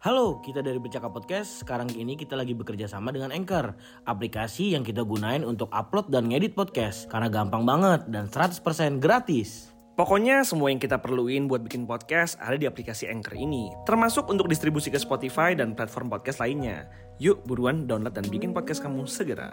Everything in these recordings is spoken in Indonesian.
Halo, kita dari Bercakap Podcast. Sekarang ini kita lagi bekerja sama dengan Anchor, aplikasi yang kita gunain untuk upload dan ngedit podcast. Karena gampang banget dan 100% gratis. Pokoknya semua yang kita perluin buat bikin podcast ada di aplikasi Anchor ini. Termasuk untuk distribusi ke Spotify dan platform podcast lainnya. Yuk buruan download dan bikin podcast kamu segera.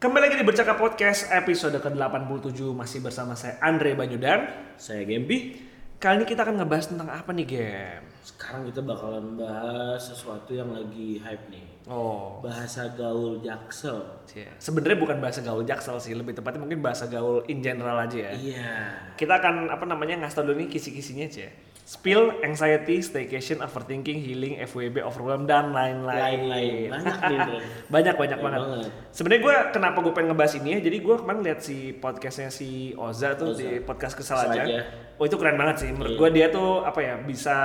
Kembali lagi di Bercakap Podcast episode ke-87 masih bersama saya Andre Banyudan. Saya Gempi. Kali ini kita akan ngebahas tentang apa nih, Gem? Sekarang kita bakalan bahas sesuatu yang lagi hype nih. Oh, Bahasa gaul jaksel. Cie. sebenarnya bukan bahasa gaul jaksel sih, lebih tepatnya mungkin bahasa gaul in general aja ya. Iya. Kita akan apa namanya ngasih tau dulu nih kisi-kisinya aja. Spill, anxiety, staycation, overthinking, healing, FWB, overwhelm dan lain-lain. Lain-lain. Banyak nih, banyak banyak banget. banget. Sebenarnya gue kenapa gue pengen ngebahas ini ya? Jadi gue kemarin lihat si podcastnya si Oza tuh Oza. di podcast kesal aja. Aja. Oh itu keren banget sih. Menurut Iya. gue dia tuh apa ya bisa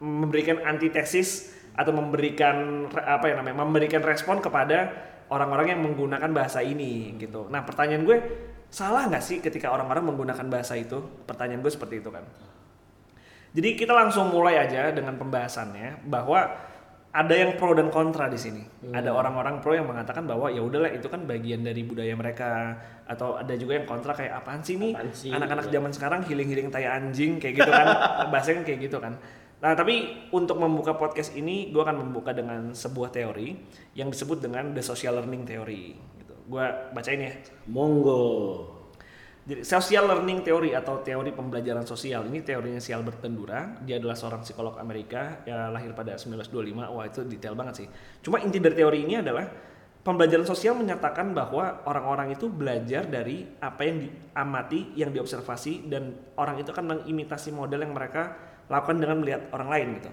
memberikan antitesis atau memberikan apa ya namanya memberikan respon kepada orang-orang yang menggunakan bahasa ini gitu. Nah pertanyaan gue salah nggak sih ketika orang-orang menggunakan bahasa itu? Pertanyaan gue seperti itu kan. Jadi kita langsung mulai aja dengan pembahasannya bahwa ada yang pro dan kontra di sini. Ada orang-orang pro yang mengatakan bahwa ya udahlah itu kan bagian dari budaya mereka atau ada juga yang kontra kayak apaan sih nih anak-anak zaman sekarang healing-healing tai anjing kayak gitu kan. Bahasanya kan kayak gitu kan. Nah, tapi untuk membuka podcast ini gue akan membuka dengan sebuah teori yang disebut dengan the social learning theory gitu. Gue bacain ya. Monggo. Jadi social learning theory atau teori pembelajaran sosial ini teorinya si Albert. Dia adalah seorang psikolog Amerika yang lahir pada 1925. Wah itu detail banget sih. Cuma inti dari teori ini adalah pembelajaran sosial menyatakan bahwa orang-orang itu belajar dari apa yang diamati, yang diobservasi dan orang itu akan mengimitasi model yang mereka lakukan dengan melihat orang lain gitu.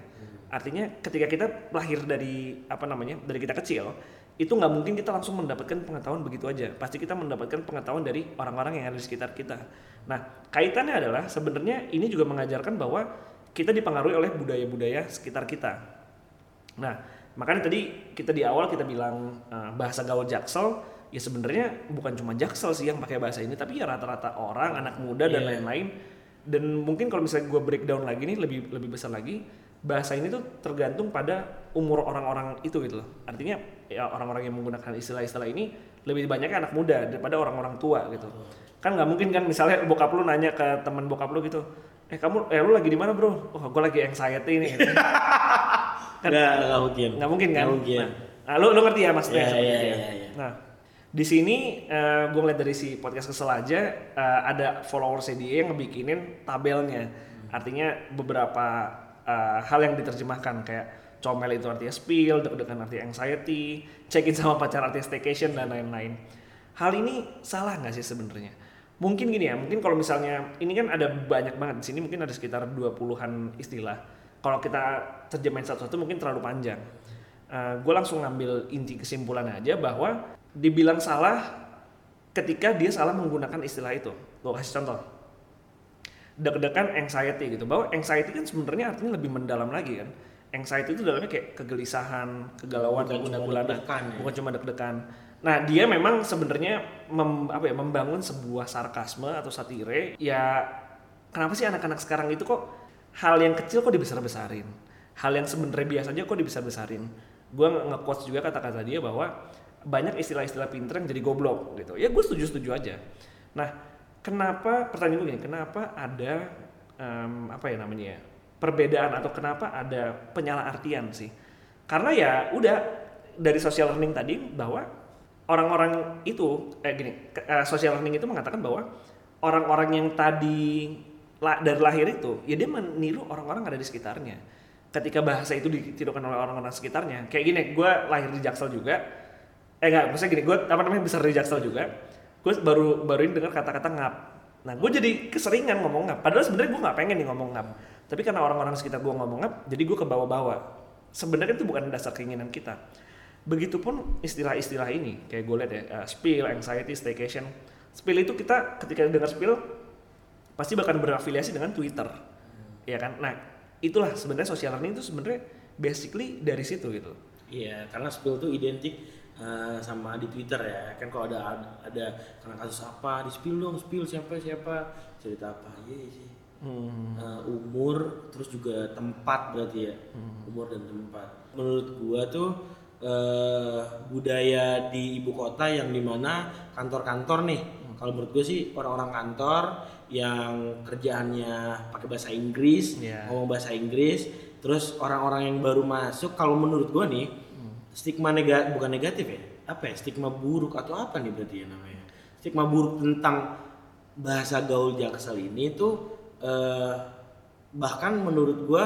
Artinya ketika kita lahir dari apa namanya dari kita kecil itu nggak mungkin kita langsung mendapatkan pengetahuan begitu aja. Pasti kita mendapatkan pengetahuan dari orang-orang yang ada di sekitar kita. Nah kaitannya adalah sebenarnya ini juga mengajarkan bahwa kita dipengaruhi oleh budaya-budaya sekitar kita. Nah makanya tadi kita di awal kita bilang eh, bahasa gaul jaksel ya sebenarnya bukan cuma jaksel sih yang pakai bahasa ini tapi ya rata-rata orang anak muda dan Iya. lain-lain dan mungkin kalau misalnya gue breakdown lagi nih lebih lebih besar lagi bahasa ini tuh tergantung pada umur orang-orang itu gitu loh artinya ya orang-orang yang menggunakan istilah-istilah ini lebih banyak anak muda daripada orang-orang tua gitu kan nggak mungkin kan misalnya bokap lu nanya ke teman bokap lu gitu eh kamu eh lu lagi di mana bro oh gue lagi anxiety nih gitu. Nggak, nggak mungkin. nggak mungkin kan Nggak mungkin. nah, lu lu ngerti ya maksudnya Iya, iya, itu ya? iya, iya. nah di sini gue ngeliat dari si podcast kesel aja eh, ada followersnya dia yang ngebikinin tabelnya artinya beberapa eh, hal yang diterjemahkan kayak comel itu artinya spill deg-degan artinya anxiety check-in sama pacar artinya staycation dan lain-lain. Hal ini salah nggak sih sebenarnya? Mungkin gini ya mungkin kalau misalnya ini kan ada banyak banget di sini mungkin ada sekitar 20-an istilah. Kalau kita terjemahin satu-satu mungkin terlalu panjang. Gue langsung ngambil inti kesimpulan aja bahwa dibilang salah ketika dia salah menggunakan istilah itu. Gue kasih contoh. Deg-degan anxiety gitu. Bahwa anxiety kan sebenarnya artinya lebih mendalam lagi kan anxiety itu dalamnya kayak kegelisahan kegalauan Bukan cuma deg-degan ya. bukan cuma deg-degan. Nah dia memang sebenarnya mem- apa ya membangun sebuah sarkasme atau satire. Ya kenapa sih anak-anak sekarang itu kok hal yang kecil kok dibesar-besarin? Hal yang sebenarnya biasa aja kok dibesar-besarin? Gue nge-quotes juga kata-kata dia bahwa banyak istilah-istilah pinter yang jadi goblok gitu. Ya gue setuju-setuju aja. Nah kenapa pertanyaan gue gini kenapa ada em, apa ya namanya ya perbedaan atau kenapa ada penyalahartian sih. Karena ya udah dari social learning tadi bahwa orang-orang itu eh gini eh, social learning itu mengatakan bahwa orang-orang yang tadi la- dari lahir itu ya dia meniru orang-orang ada di sekitarnya. Ketika bahasa itu ditirukan oleh orang-orang sekitarnya. Kayak gini gue lahir di Jaksel juga. Eh enggak maksudnya gini gue apa namanya besar di Jaksel juga. Gue baru baruin dengar kata-kata ngap. Nah gue jadi keseringan ngomong ngap. Padahal sebenarnya gue nggak pengen nih ngomong ngap tapi karena orang-orang sekitar gue ngomong ngap jadi gue ke bawah-bawah sebenarnya itu bukan dasar keinginan kita. Begitupun istilah-istilah ini kayak gue lihat ya uh, spill anxiety staycation. Spill itu kita ketika dengar spill pasti bahkan berafiliasi dengan Twitter. Ya kan? Nah itulah sebenarnya social learning itu sebenarnya basically dari situ gitu. Iya, karena spill tuh identik eh, sama di Twitter ya. Kan kalau ada ada kena kasus apa, di spill dong, spill siapa siapa, cerita apa. Iya sih. Eh, umur terus juga tempat berarti ya. Umur dan tempat. Menurut gua tuh eh, budaya di ibu kota yang di mana kantor-kantor nih. Kalau menurut gue sih orang-orang kantor yang kerjaannya pakai bahasa Inggris Iya. ngomong bahasa Inggris terus orang-orang yang baru masuk kalau menurut gua nih stigma negatif bukan negatif ya apa ya stigma buruk atau apa nih berarti ya namanya? Stigma buruk tentang bahasa gaul jaksel ini tuh eh, bahkan menurut gua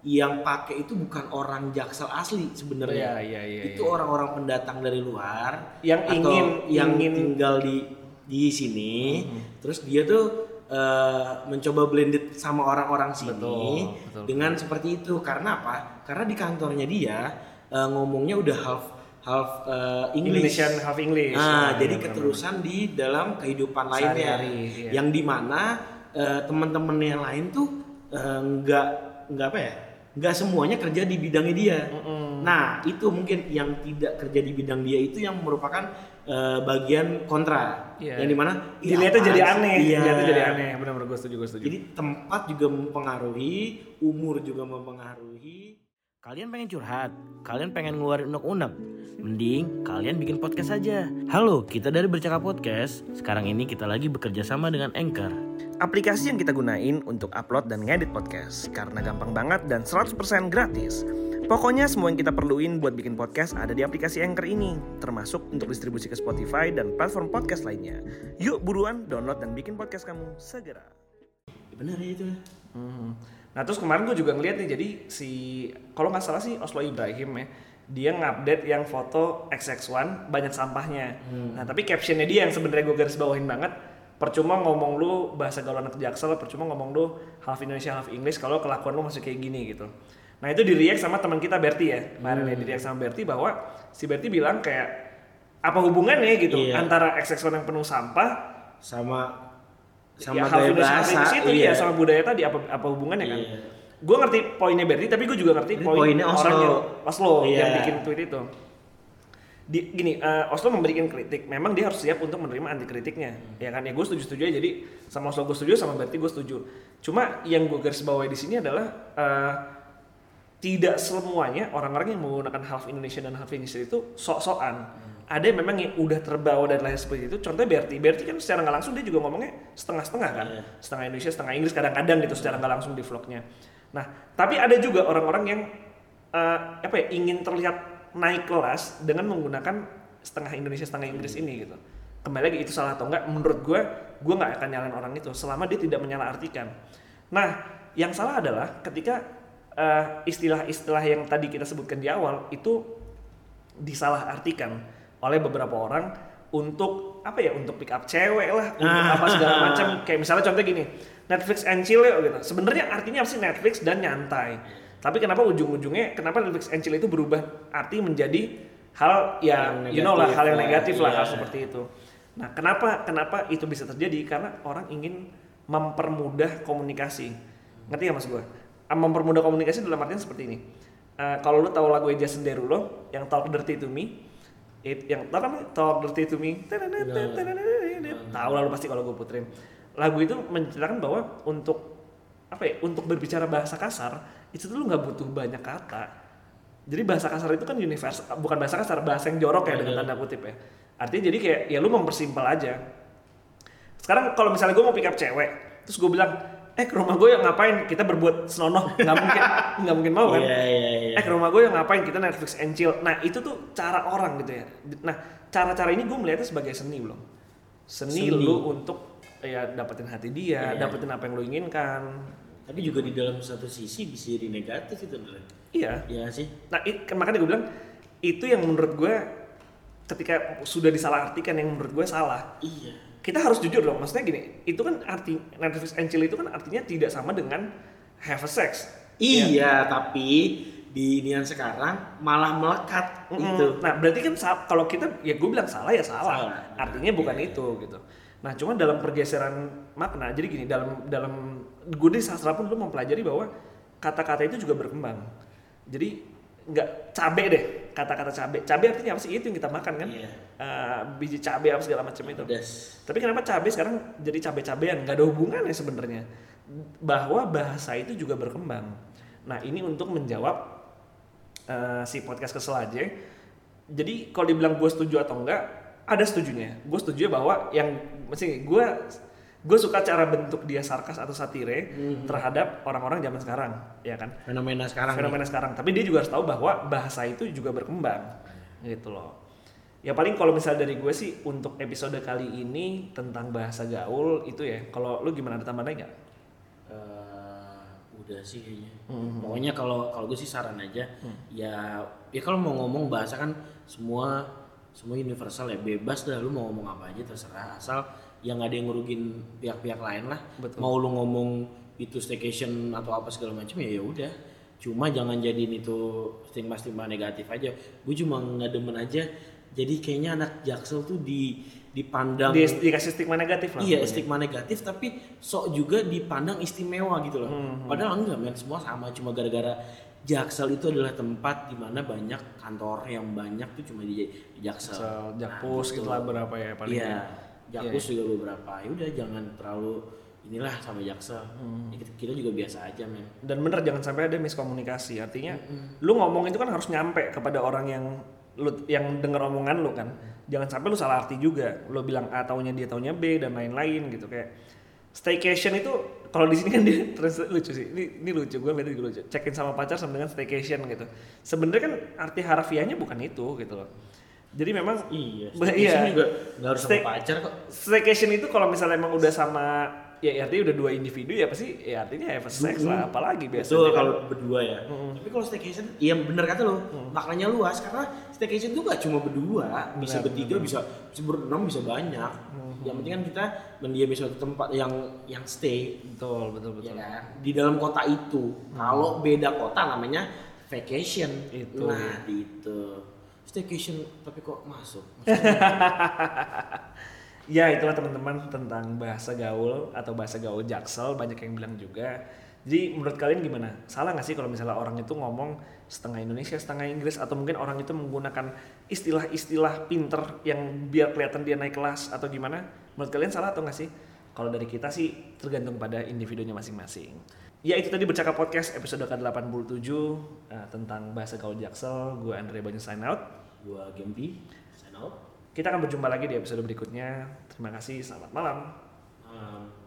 yang pakai itu bukan orang jaksel asli sebenarnya Iya, iya, iya, itu orang-orang pendatang dari luar Yang atau ingin- yang ingin- tinggal di di sini terus dia tuh eh, mencoba blended sama orang-orang sini Betul, betul. dengan seperti itu karena apa karena di kantornya dia eh, ngomongnya udah half half eh, English Indonesian half English. Nah, Nah, jadi benar-benar. keterusan di dalam kehidupan lainnya, Sehari-hari, iya. yang di mana eh, teman-teman yang lain tuh eh, nggak nggak apa ya, nggak semuanya kerja di bidangnya dia. Nah, itu mungkin yang tidak kerja di bidang dia itu yang merupakan eh, bagian kontra, Iya. yang di mana "Ih, Dilihatnya apaan jadi sih?" aneh, Iya. dilihatnya jadi aneh. Benar-benar gue setuju, gue setuju. Jadi tempat juga mempengaruhi, umur juga mempengaruhi. Kalian pengen curhat? Kalian pengen ngeluarin unek-unek? Mending kalian bikin podcast aja. Halo, kita dari Bercakap Podcast. Sekarang ini kita lagi bekerja sama dengan Anchor. Aplikasi yang kita gunain untuk upload dan ngedit podcast karena gampang banget dan 100% gratis. Pokoknya semua yang kita perluin buat bikin podcast ada di aplikasi Anchor ini, termasuk untuk distribusi ke Spotify dan platform podcast lainnya. Yuk buruan download dan bikin podcast kamu segera. Benar ya itu. Nah terus kemarin gue juga ngeliat nih, jadi si kalau nggak salah sih Oslo Ibrahim ya, dia ngupdate yang foto XX1 banyak sampahnya. Nah tapi captionnya dia yang sebenarnya gue garis bawahin banget. Percuma ngomong lu bahasa gaul anak jaksel, percuma ngomong lu half Indonesia half English kalau kelakuan lu masih kayak gini gitu. Nah itu di react sama teman kita Berti ya, kemarin ya di react sama Berti bahwa si Berti bilang kayak apa hubungannya gitu Iya. antara XX1 yang penuh sampah Sama sama ya, gaya Indonesia half bahasa. Itu iya. iya sama budaya tadi apa apa hubungannya kan? Iya. Gue ngerti poinnya Berti, tapi gue juga ngerti poin poinnya Oslo. orang yang Oslo Iya. yang bikin tweet itu. Di, gini, eh, Oslo memberikan kritik, memang dia harus siap untuk menerima anti kritiknya, ya kan? Ya gue setuju setuju aja, jadi sama Oslo gue setuju, sama Berti gue setuju. Cuma yang gue garis bawahi di sini adalah eh, tidak semuanya orang-orang yang menggunakan half Indonesia dan half English itu sok-sokan. Ada yang memang yang udah terbawa dan lain seperti itu. Contohnya Berti, Berti kan secara nggak langsung dia juga ngomongnya setengah-setengah kan, Iya. setengah Indonesia, setengah Inggris kadang-kadang gitu secara nggak langsung di vlognya. Nah, tapi ada juga orang-orang yang eh, apa ya ingin terlihat naik kelas dengan menggunakan setengah Indonesia, setengah Inggris ini gitu. Kembali lagi itu salah atau enggak? Menurut gue, gue nggak akan nyalain orang itu selama dia tidak menyalahartikan. Nah, yang salah adalah ketika eh, istilah-istilah yang tadi kita sebutkan di awal itu disalahartikan oleh beberapa orang untuk apa ya untuk pick up cewek lah untuk apa segala macam kayak misalnya contoh gini Netflix and chill yuk gitu sebenarnya artinya apa sih Netflix dan nyantai tapi kenapa ujung-ujungnya kenapa Netflix and chill itu berubah arti menjadi hal yang, Yang you know lah hal yang lah, negatif lah iya. hal seperti itu. Nah kenapa kenapa itu bisa terjadi? Karena orang ingin mempermudah komunikasi. Ngerti gak mas gue mempermudah komunikasi dalam artian seperti ini. Eh, kalau lu tahu lagu Jason Derulo yang Talk Dirty to Me it, yang tahu kan Talk Dirty to Me. Tahu lalu pasti kalau gue puterin. Lagu itu menceritakan bahwa untuk apa ya untuk berbicara bahasa kasar itu tuh lu nggak butuh banyak kata. Jadi bahasa kasar itu kan universal bukan bahasa kasar bahasa yang jorok ya dengan tanda kutip ya. Artinya jadi kayak ya lu mempersimpel aja. Sekarang kalau misalnya gue mau pick up cewek terus gue bilang eh ke rumah gue yang ngapain? Kita berbuat senonoh. Nggak mungkin nggak mungkin mau kan? Iya, iya, iya. eh ke rumah gue yang ngapain? Kita Netflix and chill. Nah itu tuh cara orang gitu ya. Nah cara-cara ini gue melihatnya sebagai seni belum seni, Seni. lu untuk ya dapetin hati dia Iya. dapetin apa yang lu inginkan Tapi juga di dalam satu sisi bisa jadi negatif itu bener. iya Iya sih. nah it, makanya gue bilang itu yang menurut gue ketika sudah disalahartikan yang menurut gue salah Iya. kita harus jujur dong maksudnya gini itu kan arti Netflix and chill itu kan artinya tidak sama dengan have a sex Iya, tapi di inian sekarang malah melekat Mm-mm. itu. Nah, berarti kan kalau kita ya gue bilang salah ya salah. Salah. Artinya bukan Iya, itu gitu. Nah, cuma dalam pergeseran makna. Jadi gini, dalam dalam gue di sastra pun lu mempelajari bahwa kata-kata itu juga berkembang. Jadi nggak cabe deh kata-kata cabe. Cabe artinya apa sih? Itu yang kita makan kan? Iya. Eh, biji cabe apa segala macam itu. Pedas. Tapi kenapa cabe sekarang jadi cabe-cabean? Nggak ada hubungannya sebenarnya. bahwa bahasa itu juga berkembang. Nah ini untuk menjawab eh, si podcast kesel aja. Jadi kalau dibilang gue setuju atau enggak, ada setujunya. Gue setuju bahwa yang mesti gue gue suka cara bentuk dia sarkas atau satire terhadap orang-orang zaman sekarang, ya kan? Fenomena sekarang. nih. fenomena sekarang. Tapi dia juga harus tahu bahwa bahasa itu juga berkembang, gitu loh. Ya paling kalau misal dari gue sih untuk episode kali ini tentang bahasa gaul itu ya. Kalau lu gimana ada tambahan nggak? Udah sih kayaknya. Pokoknya kalau kalau gue sih saran aja ya ya kalau mau ngomong bahasa kan semua semua universal ya bebas dah lu mau ngomong apa aja terserah asal yang nggak ada yang ngerugin pihak-pihak lain lah. Betul. Mau lu ngomong itu staycation atau apa segala macam ya ya udah. Cuma jangan jadiin itu stigma-stigma negatif aja. Gue cuma nggak demen aja. Jadi kayaknya anak jaksel tuh di dipandang Dia dikasih stigma negatif lah. Iya pokoknya. stigma negatif tapi sok juga dipandang istimewa gitu loh. Hmm, Padahal enggak men semua sama cuma gara-gara Jaksel itu adalah tempat di mana banyak kantor yang banyak tuh cuma di, di Jaksel. Jaksel, Nah, Jakpus gitu. gitu lah berapa ya paling. Iya. ya. Jakpus juga beberapa. Ya udah jangan terlalu inilah sama Jaksel. Hmm. Ya, kita, kita juga biasa aja men. Dan bener jangan sampai ada miskomunikasi. Artinya lu ngomong itu kan harus nyampe kepada orang yang lu yang denger omongan lu kan. Jangan sampai lu salah arti juga. Lu bilang A taunya dia taunya B dan lain-lain gitu kayak staycation itu kalau di sini kan dia terus lucu sih. Ini ini lucu gue lihat lucu. Check-in sama pacar sama dengan staycation gitu. Sebenarnya kan arti harfiahnya bukan itu gitu loh. Jadi memang Iya. Bah, Staycation iya. juga nggak harus Stay- sama pacar kok. staycation itu kalau misalnya emang udah sama ya artinya udah dua individu ya pasti ya artinya have sex lah apalagi biasanya Betul kalau berdua ya. Tapi kalau staycation, iya bener kata lo, maknanya luas karena staycation tuh gak cuma berdua, bisa bertiga, bisa bisa berenam, bisa banyak. Yang penting kan kita mendiami suatu tempat yang yang stay, betul betul betul ya kan? Di dalam kota itu. Kalau beda kota namanya vacation. Itu. Nah, itu. Staycation tapi kok masuk? ya itulah teman-teman tentang bahasa gaul atau bahasa gaul jaksel banyak yang bilang juga. Jadi menurut kalian gimana? Salah nggak sih kalau misalnya orang itu ngomong setengah Indonesia setengah Inggris? Atau mungkin orang itu menggunakan istilah-istilah pinter yang biar kelihatan dia naik kelas atau gimana? Menurut kalian salah atau nggak sih? Kalau dari kita sih tergantung pada individunya masing-masing. Ya itu tadi bercakap podcast episode ke-87 eh, tentang bahasa gaul jaksel. Gue Andre Banyu sign out. Gua Gempi, sign out. Kita akan berjumpa lagi di episode berikutnya. Terima kasih, selamat malam. Malam.